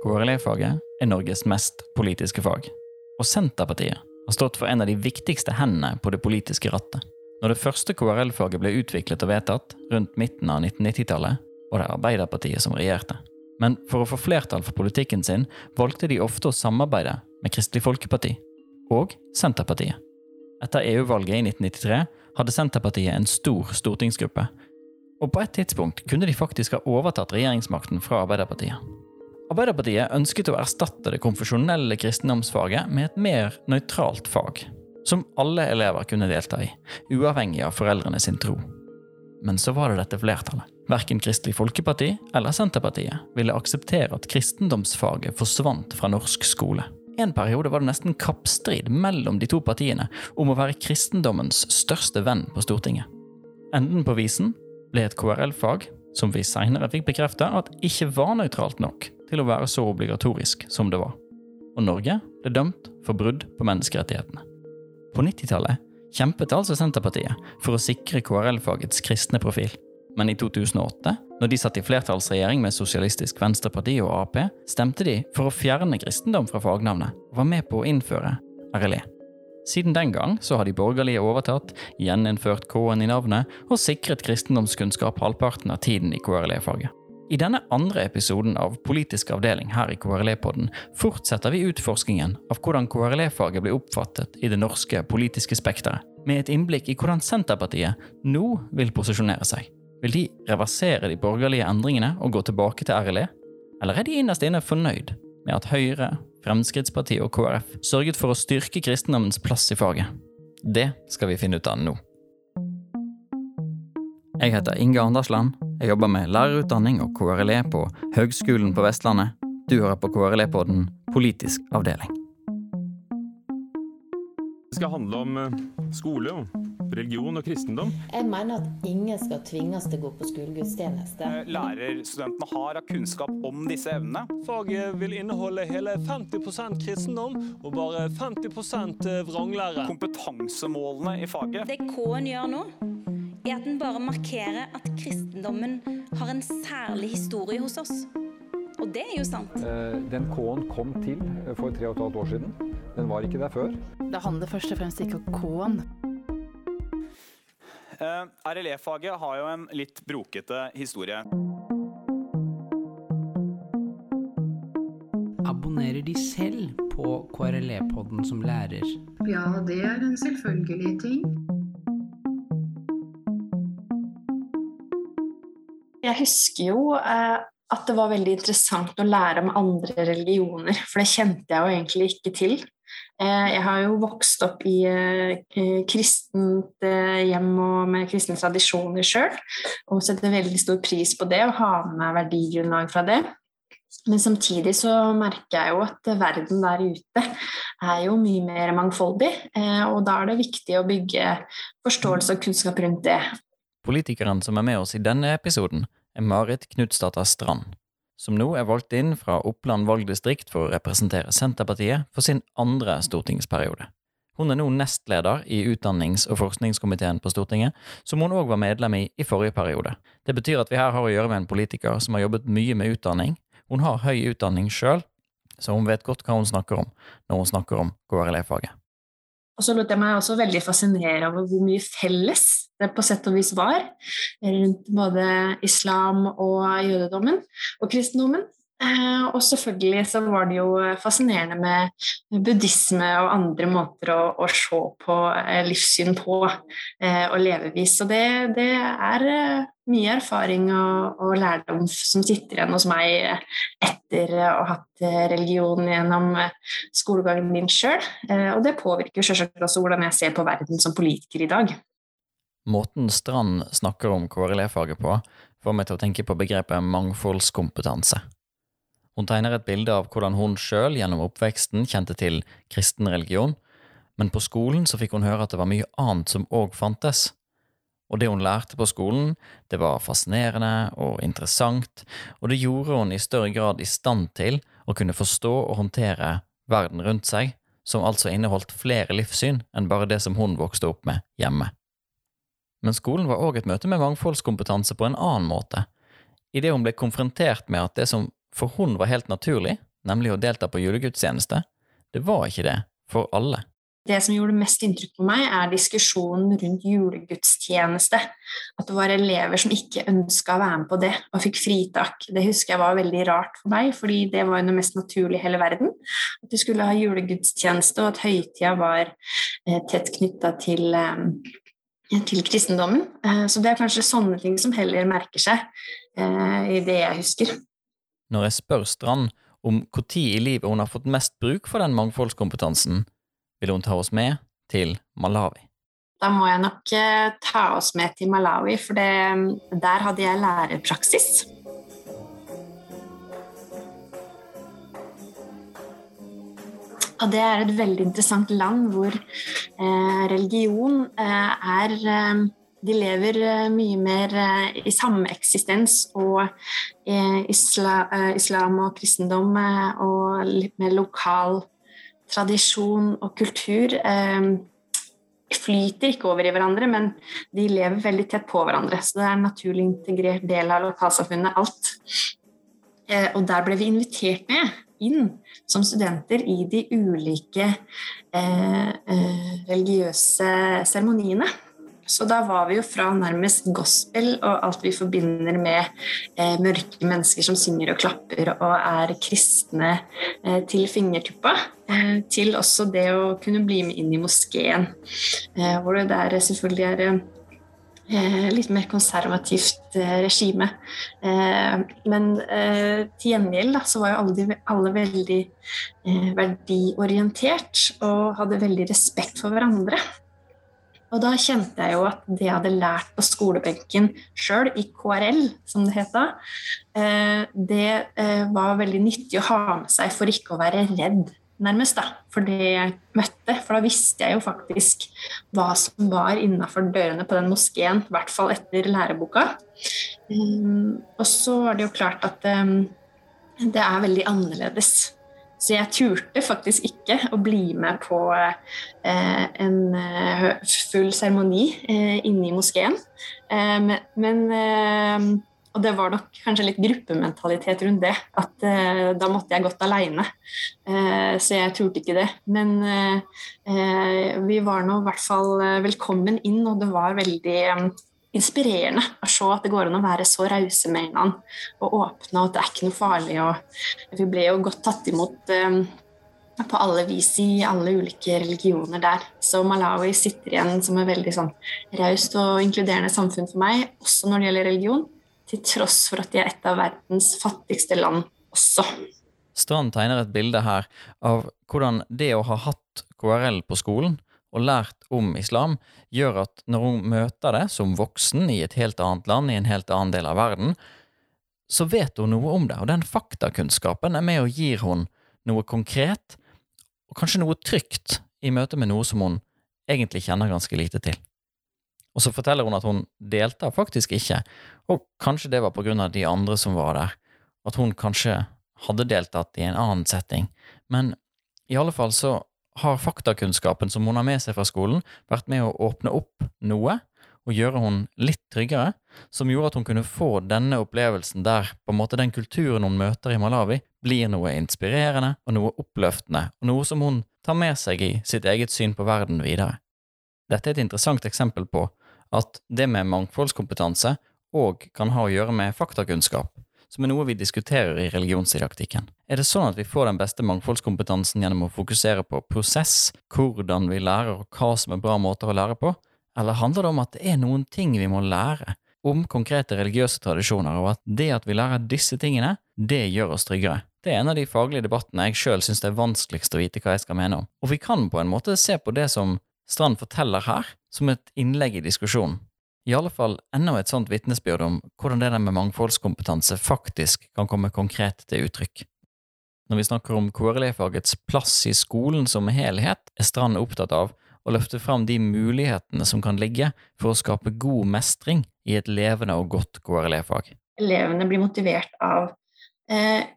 KRLE-faget er Norges mest politiske fag, og Senterpartiet har stått for en av de viktigste hendene på det politiske rattet. Når det første KRL-faget ble utviklet og vedtatt, rundt midten av 1990-tallet, var det Arbeiderpartiet som regjerte. Men for å få flertall for politikken sin, valgte de ofte å samarbeide med Kristelig Folkeparti og Senterpartiet. Etter EU-valget i 1993 hadde Senterpartiet en stor stortingsgruppe, og på et tidspunkt kunne de faktisk ha overtatt regjeringsmakten fra Arbeiderpartiet. Arbeiderpartiet ønsket å erstatte det konfesjonelle kristendomsfaget med et mer nøytralt fag, som alle elever kunne delta i, uavhengig av foreldrene sin tro. Men så var det dette flertallet. Verken Kristelig Folkeparti eller Senterpartiet ville akseptere at kristendomsfaget forsvant fra norsk skole. En periode var det nesten kappstrid mellom de to partiene om å være kristendommens største venn på Stortinget. Enden på visen ble et KRL-fag som vi seinere fikk bekrefta at ikke var nøytralt nok til å være så obligatorisk som det var. Og Norge ble dømt for brudd på menneskerettighetene. På 90-tallet kjempet altså Senterpartiet for å sikre KRL-fagets kristne profil. Men i 2008, når de satt i flertallsregjering med Sosialistisk Venstreparti og Ap, stemte de for å fjerne kristendom fra fagnavnet, og var med på å innføre RLE. Siden den gang så har de borgerlige overtatt, gjeninnført K-en i navnet og sikret kristendomskunnskap halvparten av tiden i KRLE-faget. I denne andre episoden av Politisk avdeling her i KRLE-podden fortsetter vi utforskingen av hvordan KRLE-faget blir oppfattet i det norske politiske spekteret, med et innblikk i hvordan Senterpartiet nå vil posisjonere seg. Vil de reversere de borgerlige endringene og gå tilbake til RLE, eller er de innerst inne fornøyd med at Høyre, Fremskrittspartiet og KrF sørget for å styrke kristendommens plass i faget? Det skal vi finne ut av nå. Jeg heter Inge Andersland. Jeg jobber med lærerutdanning og KRLE på Høgskolen på Vestlandet. Du hører på KRLE-podden Politisk avdeling. Det skal handle om eh, skole, religion og kristendom. Jeg mener at ingen skal tvinges til å gå på skolegudstjeneste. Eh, Lærerstudentene har av kunnskap om disse evnene. Faget vil inneholde hele 50% kristendom og bare 50% vranglære. Kompetansemålene i faget. Det K-en gjør nå, er at den bare markerer at kristendommen har en særlig historie hos oss. Og det er jo sant. Eh, den K-en kom til for tre og et halvt år siden. Den var ikke der før. Det handler først og fremst ikke om K-en. Eh, RLE-faget har jo en litt brokete historie. Abonnerer de selv på KRLE-podden som lærer? Ja, det er en selvfølgelig ting. Jeg husker jo eh, at det var veldig interessant å lære om andre religioner, for det kjente jeg jo egentlig ikke til. Eh, jeg har jo vokst opp i eh, kristent eh, hjem og med kristne tradisjoner sjøl, og setter veldig stor pris på det og har med meg verdigrunnlag fra det. Men samtidig så merker jeg jo at verden der ute er jo mye mer mangfoldig, og da er det viktig å bygge forståelse og kunnskap rundt det. Politikeren som er med oss i denne episoden, er Marit Knutsdatter Strand, som nå er valgt inn fra Oppland valgdistrikt for å representere Senterpartiet for sin andre stortingsperiode. Hun er nå nestleder i utdannings- og forskningskomiteen på Stortinget, som hun òg var medlem i i forrige periode. Det betyr at vi her har å gjøre med en politiker som har jobbet mye med utdanning. Hun har høy utdanning sjøl, så hun vet godt hva hun snakker om når hun snakker om KRLE-faget. Og så lot jeg meg også veldig fascinere over hvor mye felles det på sett og vis var rundt både islam og jødedommen og kristendommen. Eh, og selvfølgelig så var det jo fascinerende med buddhisme og andre måter å, å se på eh, livssyn på eh, og levevis. Så det, det er mye erfaring og, og, lærdom som sitter igjen hos meg etter å ha hatt religion gjennom skolegangen min sjøl. Og det påvirker selvsagt også hvordan jeg ser på verden som politiker i dag. Måten Strand snakker om KRLE-faget på, får meg til å tenke på begrepet mangfoldskompetanse. Hun tegner et bilde av hvordan hun sjøl gjennom oppveksten kjente til kristen religion, men på skolen så fikk hun høre at det var mye annet som òg fantes. Og det hun lærte på skolen, det var fascinerende og interessant, og det gjorde hun i større grad i stand til å kunne forstå og håndtere verden rundt seg, som altså inneholdt flere livssyn enn bare det som hun vokste opp med hjemme. Men skolen var òg et møte med mangfoldskompetanse på en annen måte, idet hun ble konfrontert med at det som for hun var helt naturlig, nemlig å delta på julegudstjeneste, det var ikke det for alle. Det som gjorde mest inntrykk på meg, er diskusjonen rundt julegudstjeneste. At det var elever som ikke ønska å være med på det, og fikk fritak. Det husker jeg var veldig rart for meg, fordi det var jo det mest naturlige i hele verden. At du skulle ha julegudstjeneste, og at høytida var eh, tett knytta til, eh, til kristendommen. Eh, så det er kanskje sånne ting som heller merker seg i det jeg husker. Når jeg spør Strand om når i livet hun har fått mest bruk for den mangfoldskompetansen, vil hun ta oss med til Malawi. Da må jeg nok eh, ta oss med til Malawi, for det, der hadde jeg lærerpraksis. Og det er et veldig interessant land hvor eh, religion eh, er De lever eh, mye mer eh, i sameksistens, og isla, islam og kristendom og litt mer lokal tradisjon og kultur eh, flyter ikke over i hverandre, men de lever veldig tett på hverandre. Så det er en naturlig integrert del av lokalsamfunnet, alt. Eh, og der ble vi invitert med inn som studenter i de ulike eh, eh religiøse seremoniene. Så da var vi jo fra nærmest gospel og alt vi forbinder med eh, mørke mennesker som synger og klapper og er kristne eh, til fingertuppa, eh, til også det å kunne bli med inn i moskeen, eh, hvor det der selvfølgelig er eh, litt mer konservativt eh, regime. men til gjengjeld så var jo alle, alle veldig verdiorientert og hadde veldig respekt for hverandre. Og da kjente jeg jo at det jeg hadde lært på skolebenken sjøl, i KRL, som det het da, eh, det eh, var veldig nyttig å ha med seg for ikke å være redd, nærmest, da, for det jeg møtte. For da visste jeg jo faktisk hva som var innafor dørene på den moskeen, i hvert fall etter læreboka. Eh, og så var det jo klart at det er veldig annerledes så jeg turte faktisk ikke å bli med på eh, en eh, full seremoni eh, inne i moskeen. Eh, men, eh, Og det var nok kanskje litt gruppementalitet rundt det. At eh, da måtte jeg gått aleine. så jeg turte ikke det. Men vi var nå i hvert fall velkommen inn, og det var veldig inspirerende å se at det går an å være så rause med hverandre og åpne, og at det er ikke noe farlig. Og vi ble jo godt tatt imot um, på alle vis i alle ulike religioner der. Så Malawi sitter igjen som et veldig sånn raust og inkluderende samfunn for meg, også når det gjelder religion, til tross for at de er et av verdens fattigste land også. Strand tegner et bilde her av hvordan det å ha hatt KRL på skolen og lært om islam, gjør at når hun møter det som voksen i et helt annet land, i en helt annen del av verden, så vet hun noe om det, og den faktakunnskapen er med og gir hun noe konkret, og kanskje noe trygt, i møte med noe som hun egentlig kjenner ganske lite til. Og så forteller hun at hun deltar faktisk ikke, og kanskje det var på grunn av de andre som var der, at hun kanskje hadde deltatt i en annen setting, men i alle fall så har faktakunnskapen som hun har med seg fra skolen, vært med å åpne opp noe og gjøre hun litt tryggere, som gjorde at hun kunne få denne opplevelsen der på en måte den kulturen hun møter i Malawi, blir noe inspirerende og noe oppløftende, og noe som hun tar med seg i sitt eget syn på verden videre. Dette er et interessant eksempel på at det med mangfoldskompetanse òg kan ha å gjøre med faktakunnskap, som er noe vi diskuterer i religionsdidaktikken. Er det sånn at vi får den beste mangfoldskompetansen gjennom å fokusere på prosess, hvordan vi lærer og hva som er bra måter å lære på, eller handler det om at det er noen ting vi må lære om konkrete religiøse tradisjoner, og at det at vi lærer disse tingene, det gjør oss tryggere? Det er en av de faglige debattene jeg sjøl syns det er vanskeligst å vite hva jeg skal mene om. Og vi kan på en måte se på det som Strand forteller her, som et innlegg i diskusjonen i alle fall enda et sånt vitnesbyrd om hvordan det der med mangfoldskompetanse faktisk kan komme konkret til uttrykk. Når vi snakker om KRLE-fagets plass i skolen som helhet, er Strand opptatt av å løfte fram de mulighetene som kan ligge for å skape god mestring i et levende og godt KRLE-fag. Elevene blir motivert av eh,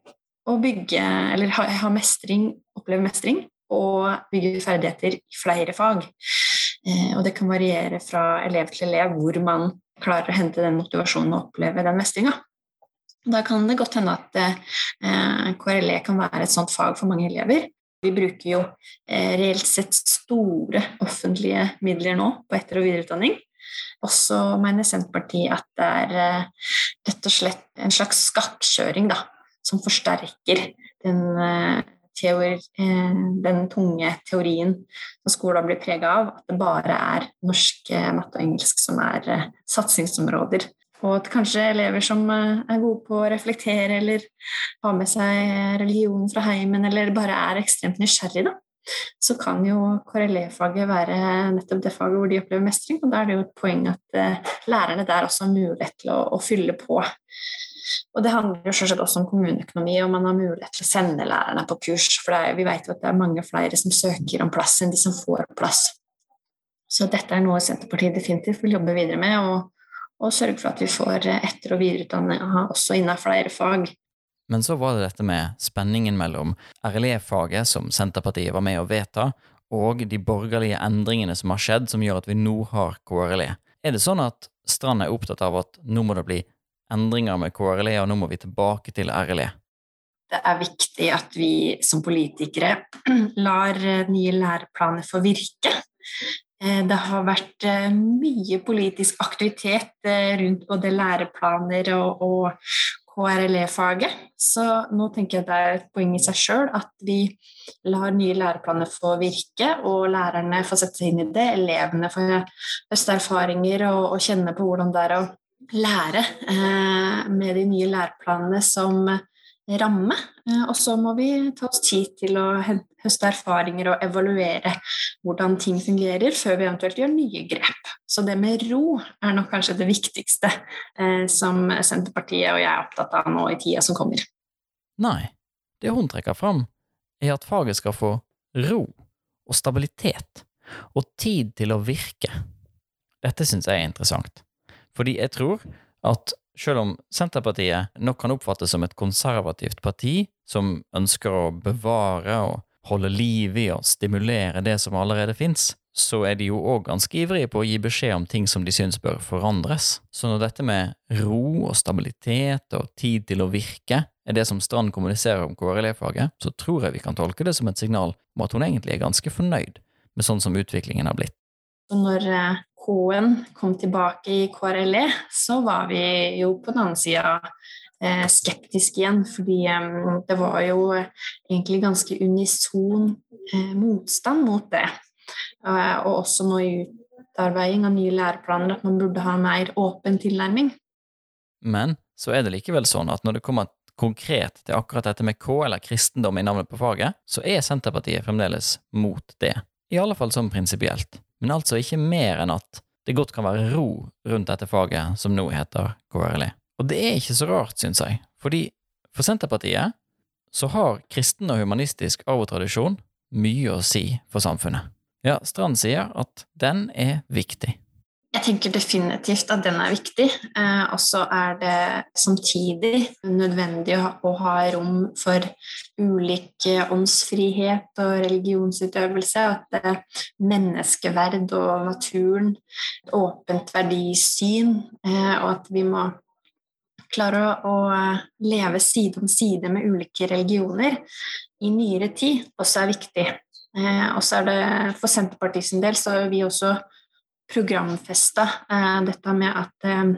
å bygge, eller ha, ha mestring, oppleve mestring, og bygge ferdigheter i flere fag. Eh, og det kan variere fra elev til elev hvor man klarer å hente den motivasjonen og oppleve den mestringa. Da kan det godt hende at eh, KRLE kan være et sånt fag for mange elever. Vi bruker jo eh, reelt sett store offentlige midler nå på etter- og videreutdanning. Og så mener Senterpartiet at det er eh, rett og slett en slags skakkjøring da, som forsterker den, teori, eh, den tunge teorien som skolen blir prega av. At det bare er norsk, eh, matte og engelsk som er eh, satsingsområder og at kanskje elever som er gode på å reflektere eller ha med seg religion fra heimen, eller bare er ekstremt nysgjerrig, så kan jo KRLE-faget være nettopp det faget hvor de opplever mestring. Og da er det jo et poeng at lærerne der også har mulighet til å, å fylle på. Og det handler jo selvsagt også om kommuneøkonomi, og man har mulighet til å sende lærerne på kurs. For er, vi vet jo at det er mange flere som søker om plass enn de som får plass. Så dette er noe Senterpartiet definitivt vil jobbe videre med. og og sørge for at vi får etter- og videreutdanning også innen flere fag. Men så var det dette med spenningen mellom RLE-faget, som Senterpartiet var med å vedta, og de borgerlige endringene som har skjedd, som gjør at vi nå har KRLE. Er det sånn at Strand er opptatt av at nå må det bli endringer med KRLE, og nå må vi tilbake til RLE? Det er viktig at vi som politikere lar nye læreplaner få virke. Eh, det har vært eh, mye politisk aktivitet eh, rundt både læreplaner og, og KRLE-faget. Så nå tenker jeg det er et poeng i seg sjøl at vi lar nye læreplaner få virke, og lærerne får sette seg inn i det, elevene får høste erfaringer og, og, kjenne på hvordan det er å lære eh, med de nye læreplanene som ramme. Eh, og så må vi ta oss tid til å høste erfaringer og evaluere hvordan ting fungerer, før vi eventuelt gjør nye grep. Så det med ro er nok kanskje det viktigste eh, som Senterpartiet og jeg er opptatt av nå i tida som kommer. Nei, det hun trekker fram, er at faget skal få ro og stabilitet, og tid til å virke. Dette synes jeg er interessant, fordi jeg tror at selv om Senterpartiet nok kan oppfattes som et konservativt parti som ønsker å bevare og holde liv i og stimulere det som allerede fins, så er de jo òg ganske ivrige på å gi beskjed om ting som de syns bør forandres. Så når dette med ro og stabilitet og tid til å virke er det som Strand kommuniserer om KRLE-faget, så tror jeg vi kan tolke det som et signal om at hun egentlig er ganske fornøyd med sånn som utviklingen har blitt. Når eh, K-en kom tilbake i KRLE, så var vi jo på den annen side eh, skeptiske igjen, fordi det var jo egentlig ganske unison eh, motstand mot det. Eh, og også nå i utarbeiding av nye læreplaner at man burde ha mer åpen tilnærming. Men så er det likevel sånn at når det kommer konkret til akkurat dette med K, eller kristendom i navnet på faget, så er Senterpartiet fremdeles mot det. I alle fall sånn prinsipielt men altså ikke mer enn at det godt kan være ro rundt dette faget som nå heter KRLE. Og det er ikke så rart, syns jeg, fordi for Senterpartiet så har kristen og humanistisk arv og tradisjon mye å si for samfunnet. Ja, Strand sier at den er viktig. Jeg tenker definitivt at den er viktig. Eh, og så er det samtidig nødvendig å ha rom for ulik åndsfrihet og religionsutøvelse. At det, menneskeverd og naturen, åpent verdisyn, eh, og at vi må klare å, å leve side om side med ulike religioner i nyere tid, også er viktig. Eh, og så er det for Senterpartiet sin del så er vi også programfesta eh, dette med at eh,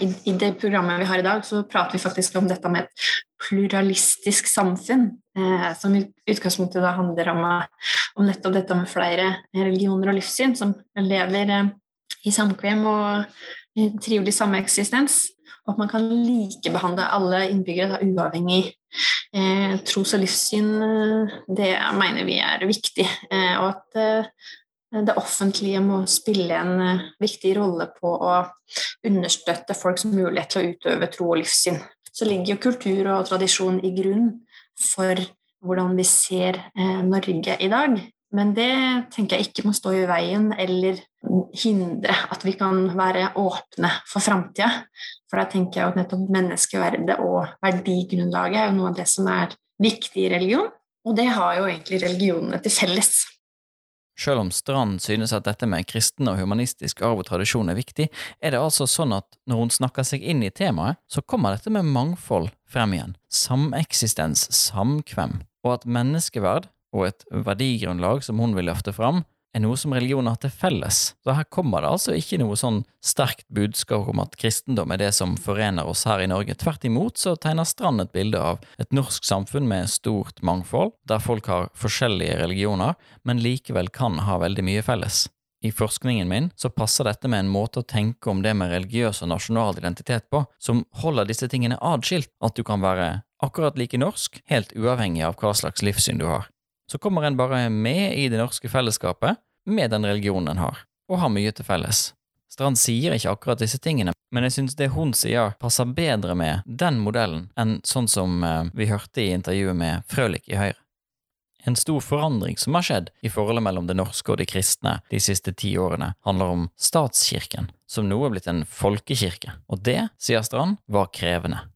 i, i, det programmet vi har i dag, så prater vi faktisk om dette med et pluralistisk samfunn, eh, som i utgangspunktet da handler om, om, nettopp dette med flere religioner og livssyn som lever eh, i samkvem og i trivelig sameksistens. Og at man kan likebehandle alle innbyggere da, uavhengig eh, tros- og livssyn. Eh, det mener vi er viktig. og at det offentlige må spille en eh, viktig rolle på å understøtte folks mulighet til å utøve tro og livssyn. Så ligger jo kultur og tradisjon i grunn for hvordan vi ser eh, Norge i dag. Men det tenker jeg ikke må stå i veien eller hindre at vi kan være åpne for framtida. For da tenker jeg at nettopp menneskeverdet og verdigrunnlaget er jo noe av det som er viktig i religion. Og det har jo egentlig religionene til felles. Selv om Strand synes at dette med kristen og humanistisk arv og tradisjon er viktig, er det altså sånn at når hun snakker seg inn i temaet, så kommer dette med mangfold frem igjen. Sameksistens, samkvem, og at menneskeverd og et verdigrunnlag som hun vil løfte fram, er noe som religioner har til felles. Så her kommer det altså ikke noe sånn sterkt budskap om at kristendom er det som forener oss her i Norge. Tvert imot så tegner Strand et bilde av et norsk samfunn med stort mangfold, der folk har forskjellige religioner, men likevel kan ha veldig mye felles. I forskningen min så passer dette med en måte å tenke om det med religiøs og nasjonal identitet på, som holder disse tingene adskilt, at du kan være akkurat like norsk, helt uavhengig av hva slags livssyn du har så kommer en bare med i det norske fellesskapet med den religionen en har, og har mye til felles. Strand sier ikke akkurat disse tingene, men jeg synes det hun sier, passer bedre med den modellen enn sånn som eh, vi hørte i intervjuet med Frølik i Høyre. En stor forandring som har skjedd i forholdet mellom det norske og de kristne de siste ti årene, handler om statskirken, som nå er blitt en folkekirke, og det, sier Strand, var krevende.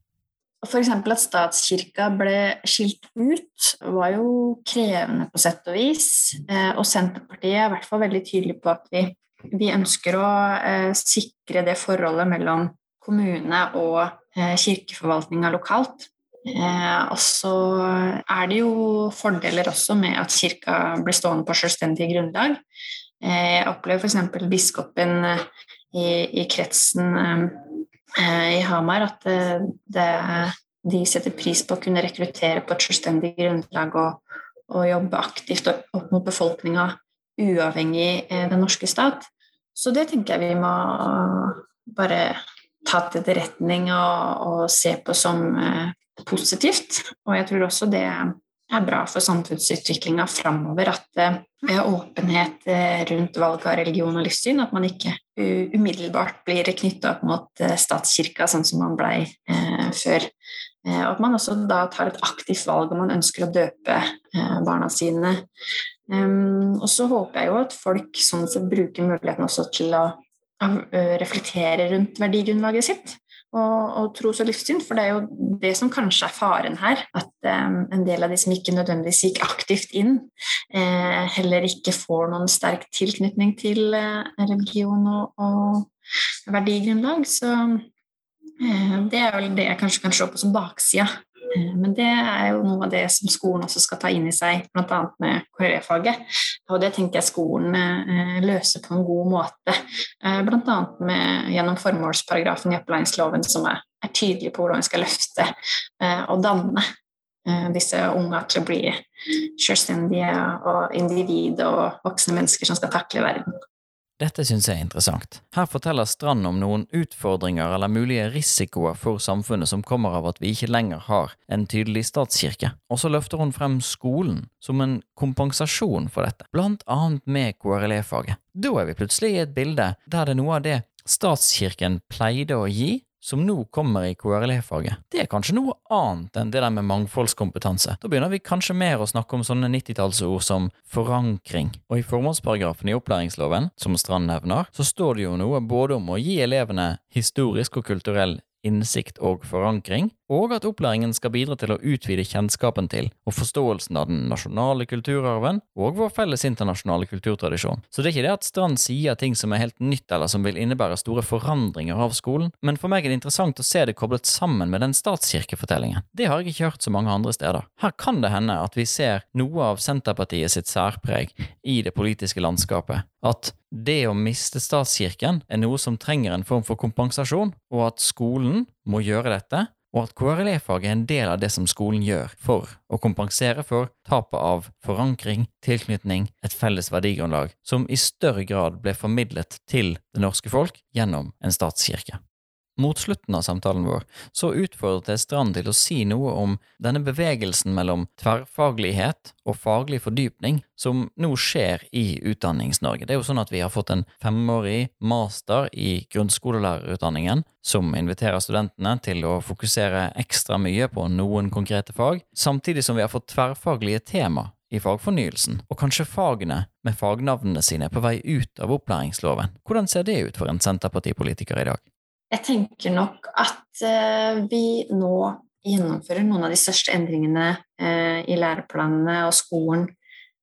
F.eks. at statskirka ble skilt ut, var jo krevende på sett og vis. Eh, og Senterpartiet er i hvert fall veldig tydelig på at vi, vi ønsker å eh, sikre det forholdet mellom kommune og eh, kirkeforvaltninga lokalt. Og så er det jo fordeler også med at kirka blir stående på selvstendig grunnlag. Jeg opplever f.eks. biskopen i, i kretsen i Hamar at eh, det, de setter pris på å kunne rekruttere på et selvstendig grunnlag og, og jobbe aktivt opp mot befolkninga uavhengig av den norske stat. Så det tenker jeg vi må bare ta til etterretning og, og, se på som eh, positivt. Og jeg tror også det er bra for samfunnsutviklinga framover at det er åpenhet eh, rundt valg av religion og livssyn. At man ikke umiddelbart blir knytta opp mot eh, statskirka, sånn som man blei eh, før. Eh, og at man også da tar et aktivt valg om man ønsker å døpe eh, barna sine. Um, og så håper jeg jo at folk sånn sett bruker muligheten også til å, å reflektere rundt verdigrunnlaget sitt og, og tros- og livssyn. For det er jo det som kanskje er faren her. At um, en del av de som ikke nødvendigvis gikk aktivt inn, eh, heller ikke får noen sterk tilknytning til eh, religion og, og verdigrunnlag. Så eh, det er vel det jeg kanskje kan se på som baksida men det er jo noe av det som skolen også skal ta inn i seg, bl.a. med KRE-faget. Og det tenker jeg skolen eh, løser på en god måte, eh, bl.a. gjennom formålsparagrafen i opplæringsloven, som er, er tydelig på hvordan vi skal løfte og danne disse unge til å bli selvstendige og individ og voksne mennesker som skal takle verden. Dette synes jeg er interessant. Her forteller Strand om noen utfordringer eller mulige risikoer for samfunnet som kommer av at vi ikke lenger har en tydelig statskirke, og så løfter hun frem skolen som en kompensasjon for dette, blant annet med KRLE-faget. Da er vi plutselig i et bilde der det er noe av det statskirken pleide å gi, som nå kommer i KRLE-faget, det er kanskje noe annet enn det der med mangfoldskompetanse. Da begynner vi kanskje mer å snakke om sånne 90-tallsord som forankring. Og i formålsparagrafen i opplæringsloven, som Strand nevner, så står det jo noe både om å gi elevene historisk og kulturell innsikt og forankring, og at opplæringen skal bidra til å utvide kjennskapen til og forståelsen av den nasjonale kulturarven og vår felles internasjonale kulturtradisjon. Så det er ikke det at Strand sier ting som er helt nytt eller som vil innebære store forandringer av skolen, men for meg er det interessant å se det koblet sammen med den statskirkefortellingen. Det har jeg ikke hørt så mange andre steder. Her kan det hende at vi ser noe av Senterpartiet sitt særpreg i det politiske landskapet, at det å miste statskirken er noe som trenger en form for kompensasjon, og at skolen må gjøre dette, og at KRLE-faget er en del av det som skolen gjør for å kompensere for tapet av forankring, tilknytning, et felles verdigrunnlag, som i større grad ble formidlet til det norske folk gjennom en statskirke. Mot slutten av samtalen vår så utfordret jeg Strand til å si noe om denne bevegelsen mellom tverrfaglighet og faglig fordypning som nå skjer i Utdannings-Norge. Det er jo sånn at vi har fått en femårig master i grunnskolelærerutdanningen som inviterer studentene til å fokusere ekstra mye på noen konkrete fag, samtidig som vi har fått tverrfaglige tema i fagfornyelsen, og kanskje fagene med fagnavnene sine på vei ut av opplæringsloven. Hvordan ser det ut for en Senterpartipolitiker i dag? Jeg tenker nok at eh, vi nå gjennomfører noen av de største endringene eh, i læreplanene og skolen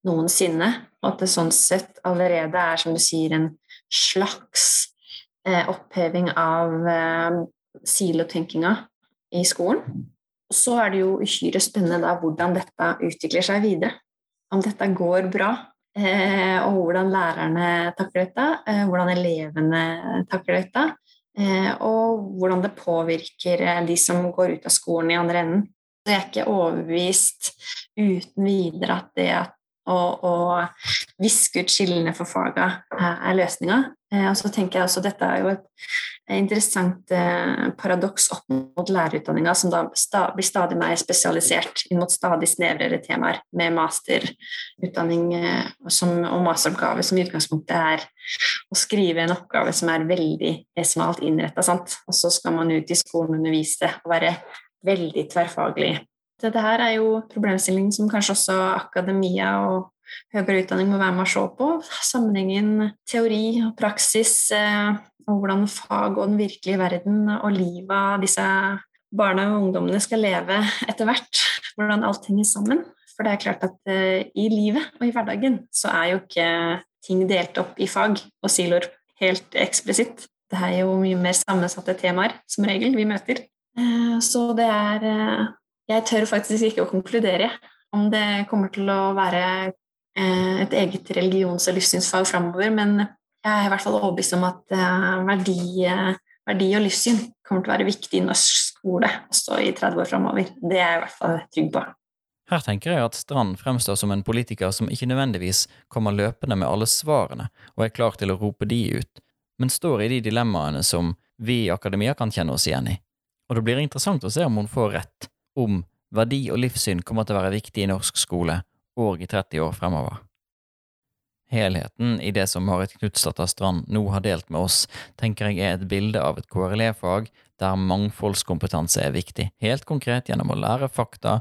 noensinne. Og at det sånn sett allerede er, som du sier, en slags eh, oppheving av silotenkinga i skolen. Og så er det jo uhyre spennende da hvordan dette utvikler seg videre. Om dette går bra, og hvordan lærerne takler dette, hvordan elevene takler dette, og hvordan det påvirker eh, de som går ut av skolen i andre enden. Så jeg er ikke overbevist uten videre at det å, å viske ut skillene for faga er løsninga. Eh, og så tenker jeg også Dette er jo et interessant eh, paradoks opp mot lærerutdanninga, som da blir stadig mer spesialisert inn mot stadig snevrere temaer, med masterutdanning eh, og masteroppgave som i utgangspunktet er å skrive en oppgave som er veldig smalt innretta, og så skal man ut i skolen og undervise og være veldig tverrfaglig. Dette her er jo problemstilling som kanskje også akademia og høyere utdanning må være med å se på. Sammenhengen teori og praksis, eh, og hvordan fag og den virkelige verden og livet av disse barna og ungdommene skal leve etter hvert. Hvordan alt henger sammen. For det er klart at uh, i livet og i hverdagen så er jo ikke ting delt opp i fag og siloer helt eksplisitt. Det er jo mye mer sammensatte temaer som regel vi møter. Uh, så det er jeg tør faktisk ikke å konkludere om det kommer til å være eh, et eget religions- og livssynsfag framover, men jeg er i hvert fall overbevist om at eh, verdi, eh, verdi, og livssyn kommer til å være viktig i norsk skole også i 30 år framover. Det er jeg i hvert fall trygg på. Her tenker jeg at Strand fremstår som en politiker som ikke nødvendigvis kommer løpende med alle svarene og er klar til å rope de ut, men står i de dilemmaene som vi i akademia kan kjenne oss igjen i. Og det blir interessant å se om hun får rett, om verdi og livssyn kommer til å være viktig i norsk skole og i 30 år fremover. Helheten i det som Marit Knutsdatter Strand nå har delt med oss, tenker jeg er et bilde av et KRLE-fag der mangfoldskompetanse er viktig, helt konkret gjennom å lære fakta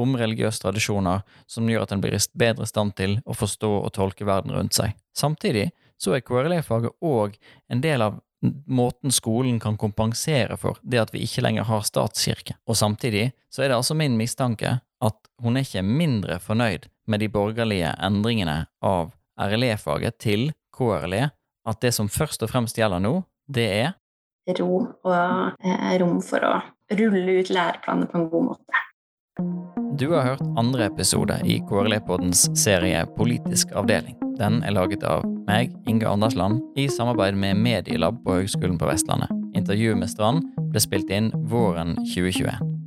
om religiøse tradisjoner som gjør at en blir i bedre stand til å forstå og tolke verden rundt seg. Samtidig så er KRLE-faget òg en del av måten skolen kan kompensere for det at vi ikke lenger har statskirke. Og samtidig så er det altså min mistanke at hun er ikke mindre fornøyd med de borgerlige endringene av RLE-faget til KRLE, at det som først og fremst gjelder nå, det er Ro og eh, rom for å rulle ut læreplaner på en god måte. Du har hørt andre episode i KRLE-poddens serie Politisk avdeling. Den er laget av meg, Inge Andersland, i samarbeid med Medielab på Høgskolen på Vestlandet. Intervjuet med Strand ble spilt inn våren 2021.